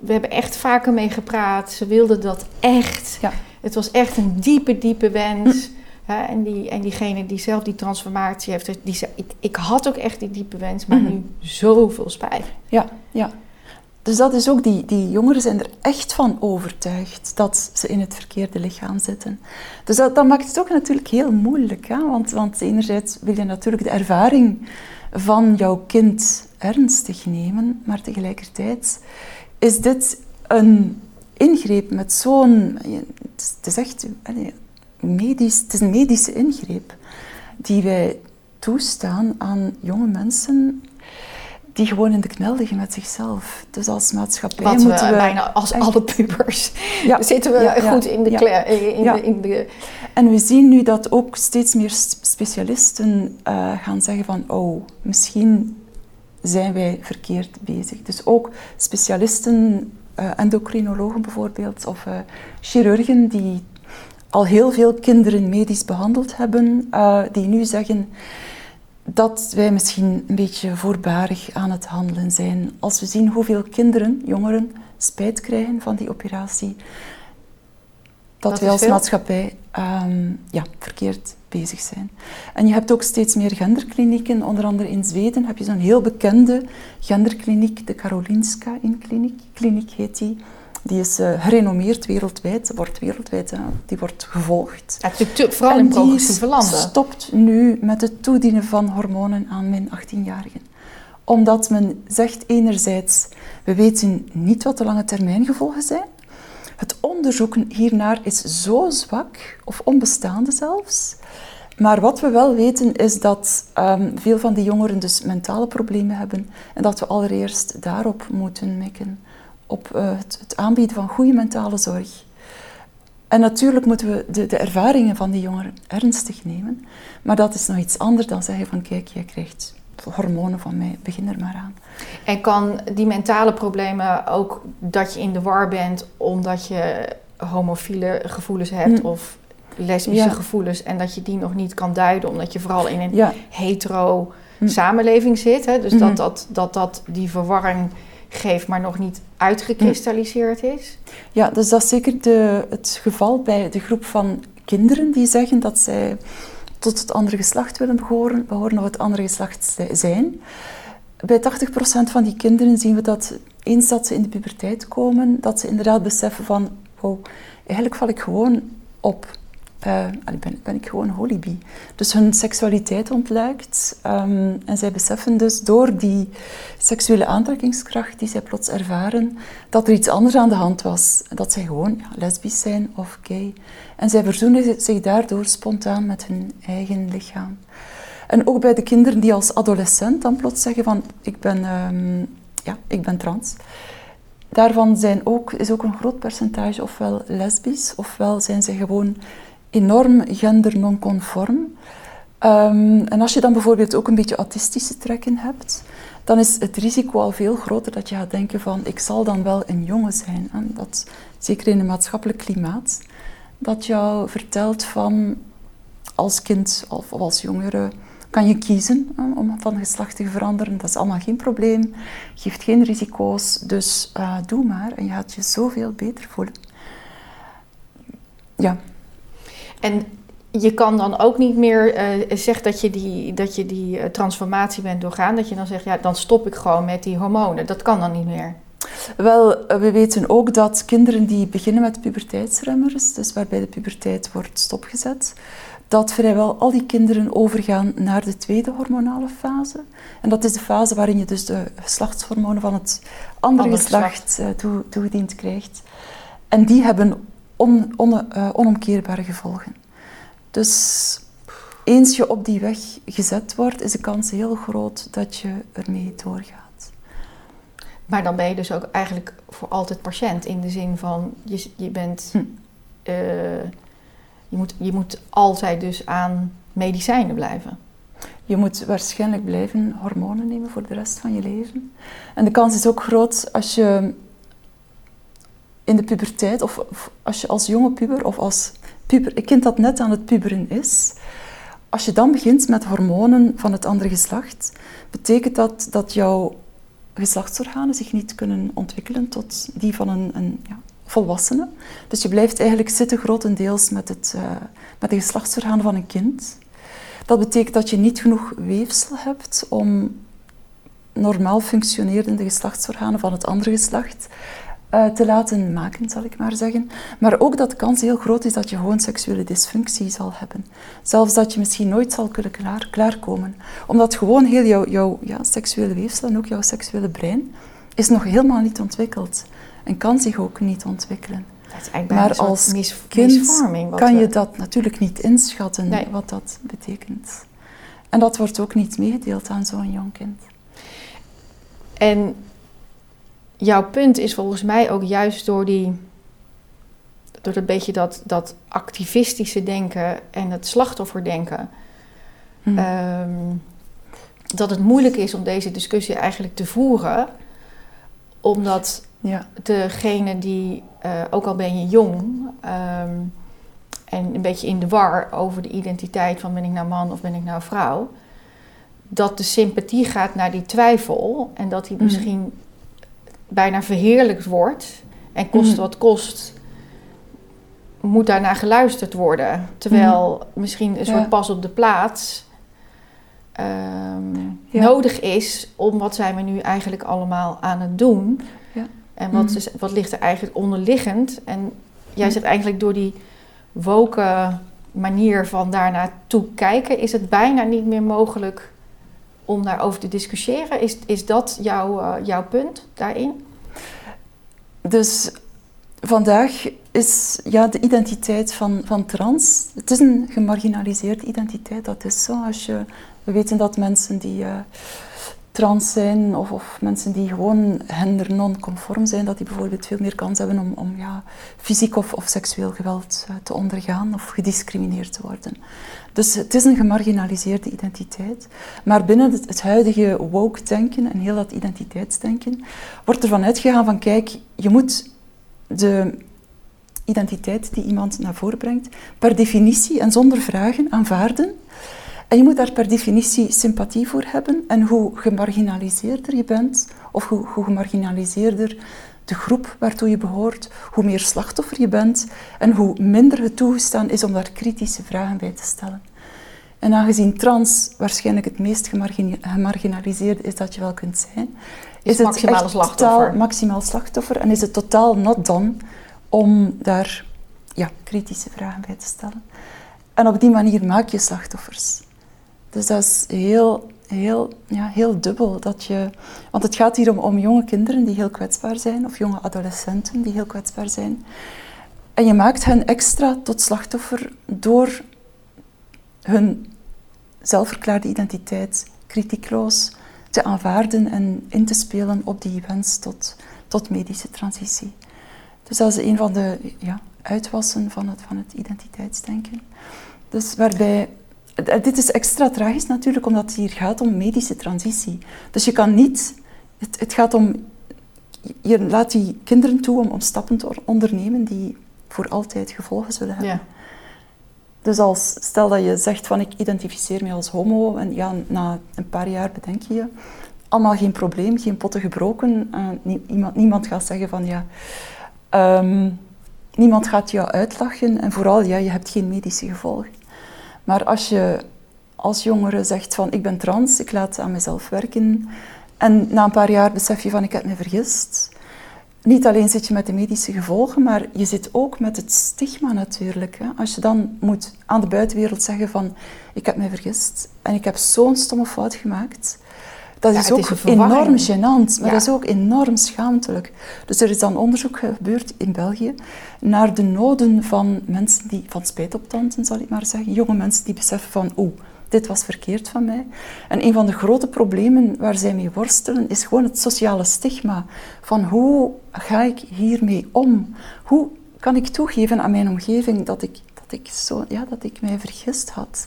we hebben echt vaker mee gepraat. Ze wilden dat echt. Het was echt een diepe, diepe wens. en, die, en diegene die zelf die transformatie heeft, die zei, ik, ik had ook echt die diepe wens, maar mhm. nu zoveel spijt. Ja, ja. Dus dat is ook, die, die jongeren zijn er echt van overtuigd dat ze in het verkeerde lichaam zitten. Dus dat, maakt het ook natuurlijk heel moeilijk. Hè? Want, want enerzijds wil je natuurlijk de ervaring van jouw kind ernstig nemen, maar tegelijkertijd is dit een ingreep met zo'n... Het is echt medisch, het is een medische ingreep die wij toestaan aan jonge mensen die gewoon in de knel liggen met zichzelf. Dus als maatschappij Wat moeten we... bijna als alle pubers ja, zitten we goed in de, ja, in, de, in de... En we zien nu dat ook steeds meer specialisten uh, gaan zeggen van... Oh, misschien zijn wij verkeerd bezig. Dus ook specialisten, uh, endocrinologen bijvoorbeeld, of uh, chirurgen die al heel veel kinderen medisch behandeld hebben, die nu zeggen dat wij misschien een beetje voorbarig aan het handelen zijn. Als we zien hoeveel kinderen, jongeren, spijt krijgen van die operatie, dat, dat wij als maatschappij ehm, ja, verkeerd bezig zijn. En je hebt ook steeds meer genderklinieken. Onder andere in Zweden heb je zo'n heel bekende genderkliniek, de Karolinska kliniek. Kliniek heet die. Die is uh, gerenommeerd wereldwijd, wordt wereldwijd, uh, die wordt gevolgd. Ja, vooral in progressieve landen. stopt nu met het toedienen van hormonen aan min 18-jarigen. Omdat men zegt enerzijds, we weten niet wat de lange termijn gevolgen zijn. Het onderzoek hiernaar is zo zwak, of onbestaande zelfs. Maar wat we wel weten is dat um, veel van die jongeren dus mentale problemen hebben en dat we allereerst daarop moeten mikken op uh, het, het, aanbieden van goede mentale zorg. En natuurlijk moeten we de, de, ervaringen van die jongeren ernstig nemen, maar dat is nog iets anders dan zeggen van kijk, jij krijgt hormonen van mij, begin er maar aan. En kan die mentale problemen ook dat je in de war bent omdat je homofiele gevoelens hebt mm. of lesbische gevoelens en dat je die nog niet kan duiden omdat je vooral in een hetero mm. samenleving zit. Hè? Dus dat, mm-hmm. dat, dat dat die verwarring geeft, maar nog niet uitgekristalliseerd is? Ja, dus dat is zeker de, het geval bij de groep van kinderen die zeggen dat zij tot het andere geslacht willen behoren, behoren of het andere geslacht zijn. Bij 80% van die kinderen zien we dat eens dat ze in de puberteit komen, dat ze inderdaad beseffen van, wow, eigenlijk val ik gewoon op uh, ben, ben, ik gewoon holibi. Dus hun seksualiteit ontluikt. Um, en zij beseffen dus door die seksuele aantrekkingskracht die zij plots ervaren, dat er iets anders aan de hand was. Dat zij gewoon ja, lesbisch zijn of gay. En zij verzoenen zich daardoor spontaan met hun eigen lichaam. En ook bij de kinderen die als adolescent dan plots zeggen van ik ben, um, ja, ik ben trans. Daarvan zijn ook, is ook een groot percentage ofwel lesbisch, ofwel zijn ze gewoon enorm gendernonconform. Um, en als je dan bijvoorbeeld ook een beetje autistische trekken hebt, dan is het risico al veel groter dat je gaat denken van ik zal dan wel een jongen zijn. En dat, zeker in een maatschappelijk klimaat, dat jou vertelt van als kind of als jongere kan je kiezen om van geslacht te veranderen. Dat is allemaal geen probleem, geeft geen risico's, dus uh, doe maar en je gaat je zoveel beter voelen. Ja, en je kan dan ook niet meer uh, zeggen dat je die, dat je die uh, transformatie bent doorgaan. Dat je dan zegt, ja, dan stop ik gewoon met die hormonen. Dat kan dan niet meer. Wel, eh, we weten ook dat kinderen die beginnen met puberteitsremmers, dus waarbij de puberteit wordt stopgezet, dat vrijwel al die kinderen overgaan naar de tweede hormonale fase. En dat is de fase waarin je dus de geslachtshormonen van het andere, geslacht, geslacht toegediend krijgt. En die hebben on, on, uh, onomkeerbare gevolgen. Dus eens je op die weg gezet wordt, is de kans heel groot dat je ermee doorgaat. Maar dan ben je dus ook eigenlijk voor altijd patiënt in de zin van je, je bent. Hm. Uh, je, moet, je moet altijd dus aan medicijnen blijven. Je moet waarschijnlijk blijven hormonen nemen voor de rest van je leven. En de kans is ook groot als je in de puberteit, of, als je als jonge puber of als puber, een kind dat net aan het puberen is, als je dan begint met hormonen van het andere geslacht, betekent dat dat jouw geslachtsorganen zich niet kunnen ontwikkelen tot die van een, een ja, volwassene. Dus je blijft eigenlijk zitten grotendeels met, het, uh, met de geslachtsorganen van een kind. Dat betekent dat je niet genoeg weefsel hebt om normaal functionerende geslachtsorganen van het andere geslacht uh, te laten maken, zal ik maar zeggen. Maar ook dat de kans heel groot is dat je gewoon seksuele dysfunctie zal hebben. Zelfs dat je misschien nooit zal kunnen klaar, klaarkomen. Omdat gewoon heel jouw, jouw ja, seksuele weefsel en ook jouw seksuele brein is nog helemaal niet ontwikkeld. En kan zich ook niet ontwikkelen. maar als mis, kind kan je dat natuurlijk niet inschatten, wat dat betekent. En dat wordt ook niet meegedeeld aan zo'n jong kind. En jouw punt is volgens mij ook juist door die. door een beetje dat, dat activistische denken en het slachtofferdenken. Hmm. Ehm, dat het moeilijk is om deze discussie eigenlijk te voeren, omdat ja. degene die, uh, ook al ben je jong ehm, en een beetje in de war over de identiteit van ben ik nou man of ben ik nou vrouw, dat de sympathie gaat naar die twijfel en dat die hmm. misschien bijna verheerlijkt wordt en kost mhm. wat kost, moet daarna geluisterd worden. Terwijl mhm. misschien een soort pas op de plaats ehm, nodig is om wat zijn we nu eigenlijk allemaal aan het doen. Ja. En wat, mhm. is, wat ligt er eigenlijk onderliggend? En jij zegt eigenlijk door die woken manier van daarnaartoe kijken, is het bijna niet meer mogelijk om daarover te discussiëren. Is, is dat jouw, uh, jouw punt daarin? Dus vandaag is ja, de identiteit van, van trans, het is een gemarginaliseerde identiteit, dat is zo. Als je, we weten dat mensen die uh, trans zijn of, of mensen die gewoon gender non-conform zijn, dat die bijvoorbeeld veel meer kans hebben om, om ja, fysiek of, seksueel geweld uh, te ondergaan of gediscrimineerd te worden. Dus het is een gemarginaliseerde identiteit. Maar binnen het, het huidige woke-denken en heel dat identiteitsdenken wordt ervan uitgegaan van kijk, je moet de identiteit die iemand naar voren brengt per definitie en zonder vragen aanvaarden en je moet daar per definitie sympathie voor hebben. En hoe gemarginaliseerder je bent, of hoe, hoe gemarginaliseerder de groep waartoe je behoort, hoe meer slachtoffer je bent en hoe minder het toegestaan is om daar kritische vragen bij te stellen. En aangezien trans waarschijnlijk het meest gemarginaliseerde is dat je wel kunt zijn, is, het slachtoffer. totaal maximaal slachtoffer en is het totaal not done om daar ja, kritische vragen bij te stellen. En op die manier maak je slachtoffers. Dus dat is heel, heel, ja, heel dubbel. Dat je, want het gaat hier om, om jonge kinderen die heel kwetsbaar zijn, of jonge adolescenten die heel kwetsbaar zijn. En je maakt hen extra tot slachtoffer door hun zelfverklaarde identiteit kritiekloos te aanvaarden en in te spelen op die wens tot, tot medische transitie. Dus dat is een van de ja, uitwassen van het, van het identiteitsdenken. Dus waarbij dit is extra tragisch natuurlijk, omdat het hier gaat om medische transitie. Dus je kan niet... Het, het gaat om... Je laat die kinderen toe om, om stappen te ondernemen die voor altijd gevolgen zullen hebben. Ja. Dus als, stel dat je zegt van ik identificeer me als homo en ja, na een paar jaar bedenk je je, allemaal geen probleem, geen potten gebroken. Uh, niemand, niemand gaat zeggen van ja, um, niemand gaat jou uitlachen en vooral ja, je hebt geen medische gevolgen. Maar als je als jongere zegt van ik ben trans, ik laat aan mezelf werken en na een paar jaar besef je van ik heb me vergist. Niet alleen zit je met de medische gevolgen, maar je zit ook met het stigma natuurlijk. Hè. Als je dan moet aan de buitenwereld zeggen van ik heb me vergist en ik heb zo'n stomme fout gemaakt, dat is ook enorm gênant, maar dat is ook enorm schaamtelijk. Dus er is dan onderzoek gebeurd in België naar de noden van mensen die, van spijtoptanten zal ik maar zeggen, jonge mensen die beseffen van oeh, dit was verkeerd van mij. En een van de grote problemen waar zij mee worstelen is gewoon het sociale stigma. Van hoe ga ik hiermee om? Hoe kan ik toegeven aan mijn omgeving dat ik, dat ik, zo, ja, dat ik mij vergist had?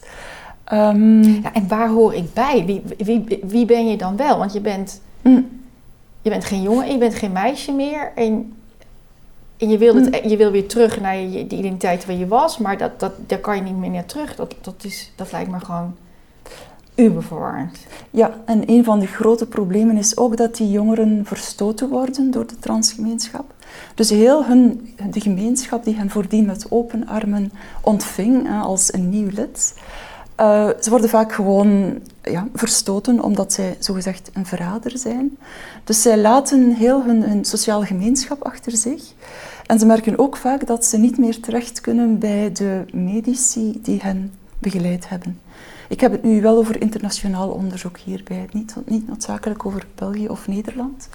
Um, ja, en waar hoor ik bij? Wie, wie, wie ben je dan wel? Want je bent, mm. je bent geen jongen, je bent geen meisje meer. En, en je, wil het, mm. je wil weer terug naar je, de identiteit waar je was, maar dat, dat, daar kan je niet meer naar terug. Dat, dat, is, dat lijkt me gewoon uberverwarrend. Ja, en een van de grote problemen is ook dat die jongeren verstoten worden door de transgemeenschap. Dus heel hun, de gemeenschap die hen voordien met open armen ontving als een nieuw lid, uh, ze worden vaak gewoon ja, verstoten omdat zij zogezegd een verrader zijn. Dus zij laten heel hun, hun sociale gemeenschap achter zich. En ze merken ook vaak dat ze niet meer terecht kunnen bij de medici die hen begeleid hebben. Ik heb het nu wel over internationaal onderzoek hierbij, niet, niet noodzakelijk over België of Nederland.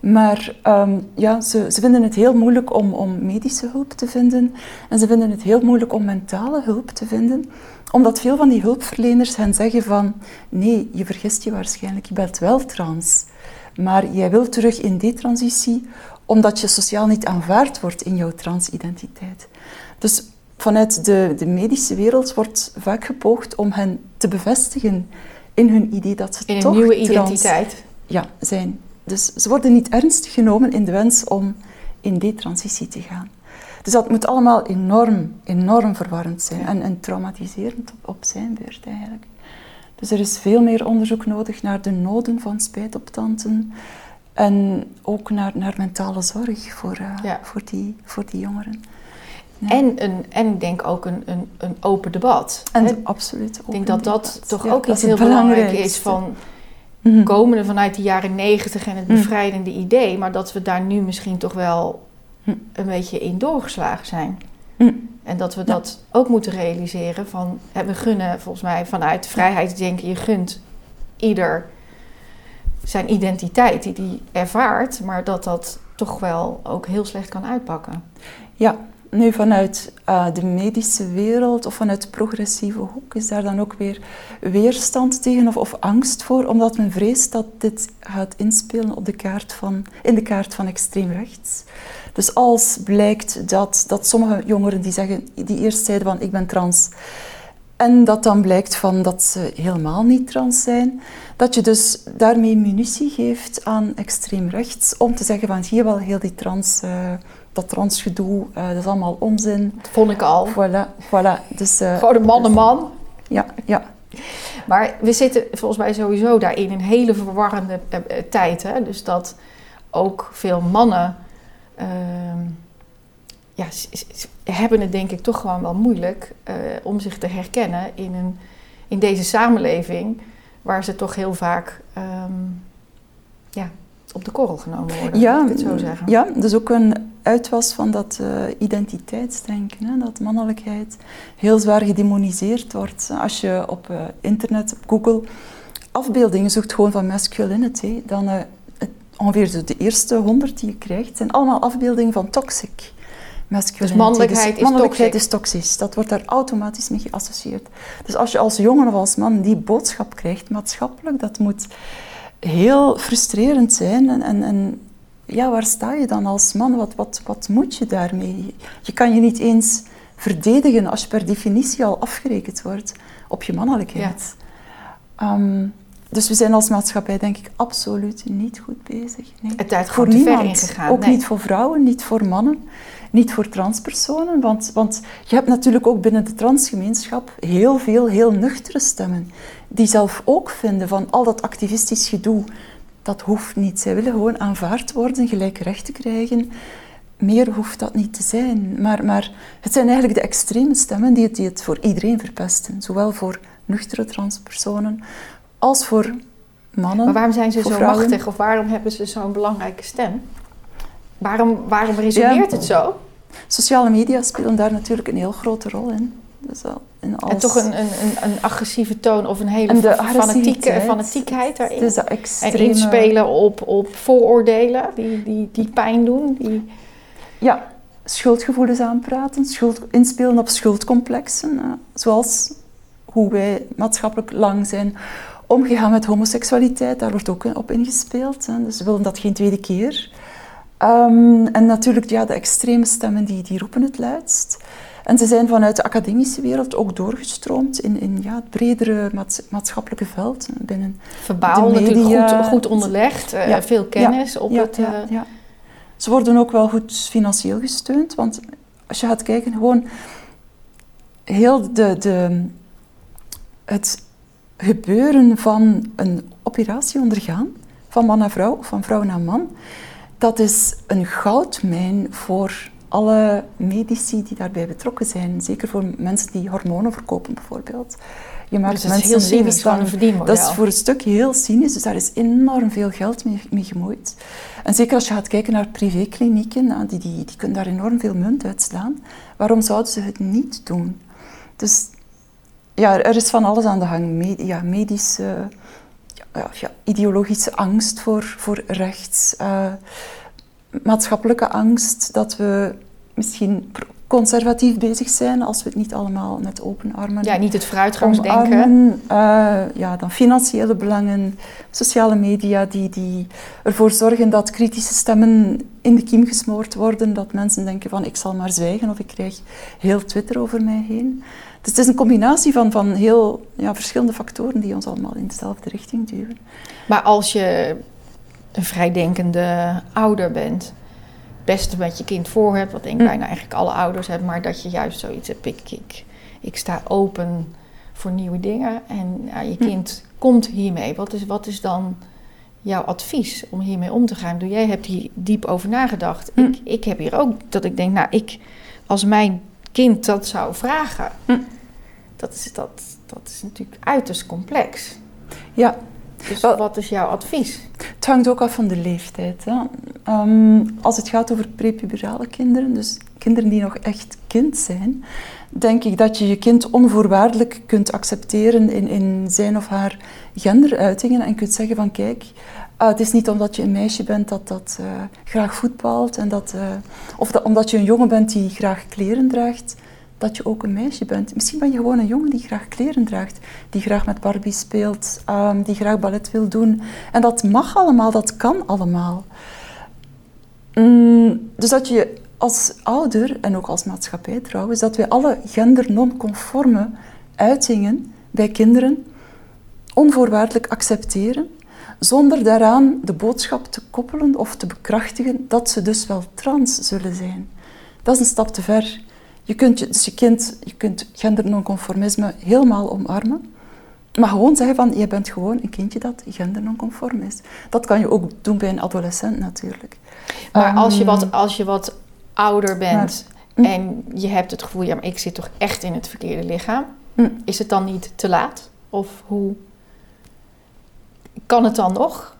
Maar um, ja, ze, ze, vinden het heel moeilijk om, om medische hulp te vinden en ze vinden het heel moeilijk om mentale hulp te vinden omdat veel van die hulpverleners hen zeggen van nee, je vergist je waarschijnlijk, je bent wel trans. Maar jij wilt terug in detransitie omdat je sociaal niet aanvaard wordt in jouw transidentiteit. Dus vanuit de, de medische wereld wordt vaak gepoogd om hen te bevestigen in hun idee dat ze in toch een nieuwe identiteit ja, zijn. Dus ze worden niet ernstig genomen in de wens om in detransitie te gaan. Dus dat moet allemaal enorm, enorm verwarrend zijn en, en traumatiserend op, op zijn beurt eigenlijk. Dus er is veel meer onderzoek nodig naar de noden van spijtoptanten en ook naar, naar mentale zorg voor, uh, voor, die, voor die jongeren. En, een, en ik denk ook een, een, een open debat. En absoluut. Ik denk dat dat toch ook iets heel belangrijks is van mm komende vanuit de jaren negentig en het mhm. bevrijdende idee, maar dat we daar nu misschien toch wel. Een beetje in doorgeslagen zijn. Hm. En dat we dat ook moeten realiseren van, we gunnen volgens mij vanuit vrijheidsdenken, je gunt ieder zijn identiteit die hij ervaart, maar dat dat toch wel ook heel slecht kan uitpakken. Ja, Nu, vanuit uh, de medische wereld of vanuit de progressieve hoek is daar dan ook weer weerstand tegen of, of, angst voor, omdat men vreest dat dit gaat inspelen op de kaart van, in de kaart van extreem rechts. Dus als blijkt dat, dat sommige jongeren die, zeggen, die eerst zeiden van ik ben trans, en dat dan blijkt van dat ze helemaal niet trans zijn, dat je dus daarmee munitie geeft aan extreem rechts om te zeggen van zie je wel heel die trans... Uh, dat transgedoe, uh, dat is allemaal onzin. Dat vond ik al. Voilà, voilà. Dus, uh, Gewoon een man man. Ja, ja. Maar we zitten volgens mij sowieso daar in een hele verwarrende tijd. Hè? Dus dat ook veel mannen ja, hebben het denk ik toch gewoon wel moeilijk om zich te herkennen in, een, in deze samenleving. Waar ze toch heel vaak um, ja, op de korrel genomen worden, ja, ik het zo zeggen. Ja, dus ook een uitwas van dat uh, identiteitsdenken, hè, dat mannelijkheid heel zwaar gedemoniseerd wordt. Als je op uh, internet, op Google, afbeeldingen zoekt gewoon van masculinity, dan ongeveer de eerste honderd die je krijgt, zijn allemaal afbeeldingen van toxic. Masculinity. Dus mannelijkheid, dus mannelijkheid is toxisch. Dat wordt daar automatisch mee geassocieerd. Dus als je als jongen of als man die boodschap krijgt, maatschappelijk, dat moet heel frustrerend zijn. En, en, en ja, waar sta je dan als man? Wat, wat, wat moet je daarmee? Je kan je niet eens verdedigen als je per definitie al afgerekend wordt op je mannelijkheid. Ehm, dus we zijn als maatschappij denk ik absoluut niet goed bezig. Nee. Het tijd voor niemand. Ook niet voor vrouwen, niet voor mannen, niet voor transpersonen. Want, want je hebt natuurlijk ook binnen de transgemeenschap heel veel heel nuchtere stemmen. Die zelf ook vinden van al dat activistisch gedoe dat hoeft niet. Zij willen gewoon aanvaard worden, gelijke rechten krijgen. Meer hoeft dat niet te zijn. Maar, maar het zijn eigenlijk de extreme stemmen die het, die het voor iedereen verpesten. Zowel voor nuchtere transpersonen als voor mannen. Maar waarom zijn ze zo machtig of waarom hebben ze zo'n belangrijke stem? Waarom, waarom resoneert het zo? Sociale media spelen daar natuurlijk een heel grote rol in. Dus En toch een, een, een, agressieve toon of een hele fanatieke, fanatiekheid daarin. Dus extreme... En inspelen op, op vooroordelen die, die, die pijn doen. Die... Ja, schuldgevoelens aanpraten, schuld, inspelen op schuldcomplexen. Uh, zoals hoe wij maatschappelijk lang zijn omgegaan met homoseksualiteit. Daar wordt ook op ingespeeld. Hè. Dus we willen dat geen tweede keer. Um, en natuurlijk ja, de extreme stemmen die, die roepen het luidst. En ze zijn vanuit de academische wereld ook doorgestroomd in, in ja, het bredere maatschappelijke veld. Binnen Verbaal natuurlijk goed, goed onderlegd, uh, veel kennis op het... Uh... Ja, Ze worden ook wel goed financieel gesteund, want als je gaat kijken, gewoon heel de, de, het gebeuren van een operatie ondergaan, van man naar vrouw of van vrouw naar man, dat is een goudmijn voor alle medici die daarbij betrokken zijn. Zeker voor mensen die hormonen verkopen bijvoorbeeld. Je maakt dus mensen heel cynisch van een. Dat is voor een stuk heel cynisch, dus daar is enorm veel geld mee, mee gemoeid. En zeker als je gaat kijken naar privéklinieken, nou, die, die, die kunnen daar enorm veel munt uitslaan. Waarom zouden ze het niet doen? Dus ja, er is van alles aan de gang. ja, medische, ja, ja, ideologische angst voor, voor rechts. Uh, maatschappelijke angst dat we misschien conservatief bezig zijn als we het niet allemaal met open armen. Ja, niet het vooruitgangsdenken. Uh, ja, dan financiële belangen, sociale media die, die ervoor zorgen dat kritische stemmen in de kiem gesmoord worden, dat mensen denken van ik zal maar zwijgen of ik krijg heel Twitter over mij heen. Dus het is een combinatie van, van heel ja, verschillende factoren die ons allemaal in dezelfde richting duwen. Maar als je een vrijdenkende ouder bent, beste met je kind voor hebt, wat denk ik hm. bijna eigenlijk alle ouders hebben, maar dat je juist zoiets hebt, ik, ik, ik sta open voor nieuwe dingen en ja, je hm. kind komt hiermee. Wat is, wat is dan jouw advies om hiermee om te gaan? Doe jij hebt hier diep over nagedacht. Hm. Ik, ik heb hier ook dat ik denk, nou, ik, als mijn kind dat zou vragen, dat, is, dat, dat is natuurlijk uiterst complex. Ja, dus wat is jouw advies? Het hangt ook af van de leeftijd. Hè. Ehm, als het gaat over prepuberale kinderen, dus kinderen die nog echt kind zijn, denk ik dat je je kind onvoorwaardelijk kunt accepteren in, in zijn of haar genderuitingen en kunt zeggen van kijk, Ah, het is niet omdat je een meisje bent dat, dat uh, graag voetbalt. En dat, uh, of dat, omdat je een jongen bent die graag kleren draagt, dat je ook een meisje bent. Misschien ben je gewoon een jongen die graag kleren draagt. Die graag met Barbie speelt, um, die graag ballet wil doen. En dat mag allemaal, dat kan allemaal. Mm, dus dat je als ouder, en ook als maatschappij trouwens, dat wij alle gender-nonconforme uitingen bij kinderen onvoorwaardelijk accepteren, zonder daaraan de boodschap te koppelen of te bekrachtigen dat ze dus wel trans zullen zijn. Dat is een stap te ver. Je kunt je, dus je, kind, je kunt gendernonconformisme helemaal omarmen, maar gewoon zeggen van, je bent gewoon een kindje dat gendernonconform is. Dat kan je ook doen bij een adolescent natuurlijk. Maar als, je wat, als je wat ouder bent en je hebt het gevoel, ja, maar ik zit toch echt in het verkeerde lichaam, hm. is het dan niet te laat? Of hoe kan het dan nog?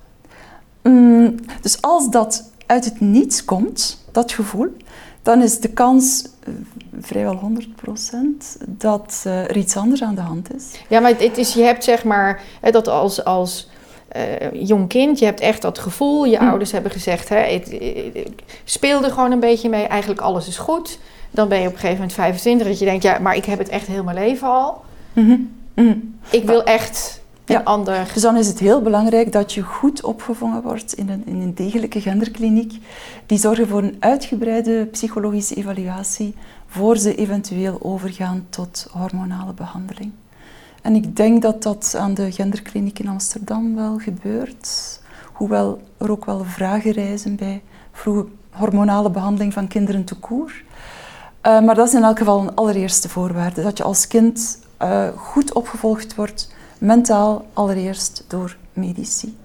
Mm, dus als dat uit het niets komt, dat gevoel, dan is de kans uh, vrijwel 100% dat uh, er iets anders aan de hand is. Ja, maar het is, je hebt zeg maar dat als, als uh, jong kind, je hebt echt dat gevoel. Je hm. ouders hebben gezegd, hè, ik, speel er gewoon een beetje mee, eigenlijk alles is goed. Dan ben je op een gegeven moment 25 dat je denkt, ja, maar ik heb het echt heel mijn leven al. Mm -hmm. Ik wil echt ander... Dus dan is het heel belangrijk dat je goed opgevangen wordt in een, in een degelijke genderkliniek. Die zorgen voor een uitgebreide psychologische evaluatie voor ze eventueel overgaan tot hormonale behandeling. En ik denk dat dat aan de genderkliniek in Amsterdam wel gebeurt. Hoewel er ook wel vragen reizen bij vroege hormonale behandeling van kinderen te koer. Uh, maar dat is in elk geval een allereerste voorwaarde. Dat je als kind uh, goed opgevolgd wordt, mentaal allereerst door medici.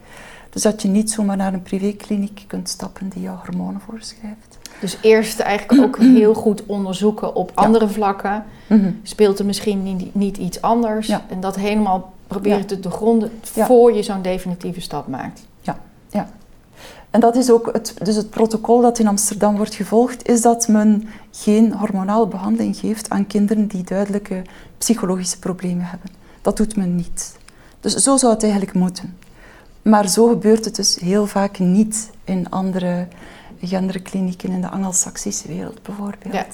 Dus dat je niet zomaar naar een privékliniek kunt stappen die jou hormonen voorschrijft. Dus eerst eigenlijk ook heel goed onderzoeken op andere vlakken. Mhm. Speelt er misschien niet, niet iets anders? En dat helemaal proberen te doorgronden voor je zo'n definitieve stap maakt. Ja, ja. En dat is ook het, dus het protocol dat in Amsterdam wordt gevolgd, is dat men geen hormonale behandeling geeft aan kinderen die duidelijke psychologische problemen hebben. Dat doet men niet. Dus zo zou het eigenlijk moeten. Maar zo gebeurt het dus heel vaak niet in andere genderklinieken in de Angelsaksische wereld bijvoorbeeld. Ja.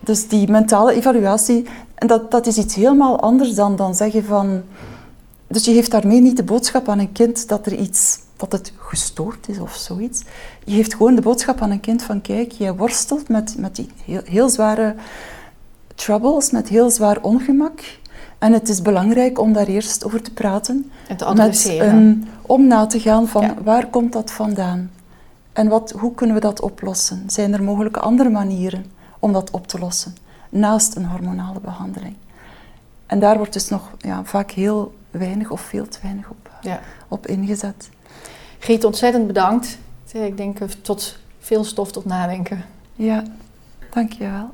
Dus die mentale evaluatie, en dat, dat is iets helemaal anders dan, dan zeggen van... Dus je geeft daarmee niet de boodschap aan een kind dat er iets, dat het gestoord is of zoiets. Je geeft gewoon de boodschap aan een kind van kijk, jij worstelt met, met die heel, heel zware troubles, met heel zwaar ongemak. En het is belangrijk om daar eerst over te praten. En te om na te gaan van waar komt dat vandaan? En wat, hoe kunnen we dat oplossen? Zijn er mogelijk andere manieren om dat op te lossen? Naast een hormonale behandeling. En daar wordt dus nog ja, vaak heel weinig of veel te weinig op, ja. op ingezet. Giet, ontzettend bedankt. Ik denk tot veel stof tot nadenken. Ja, dankjewel.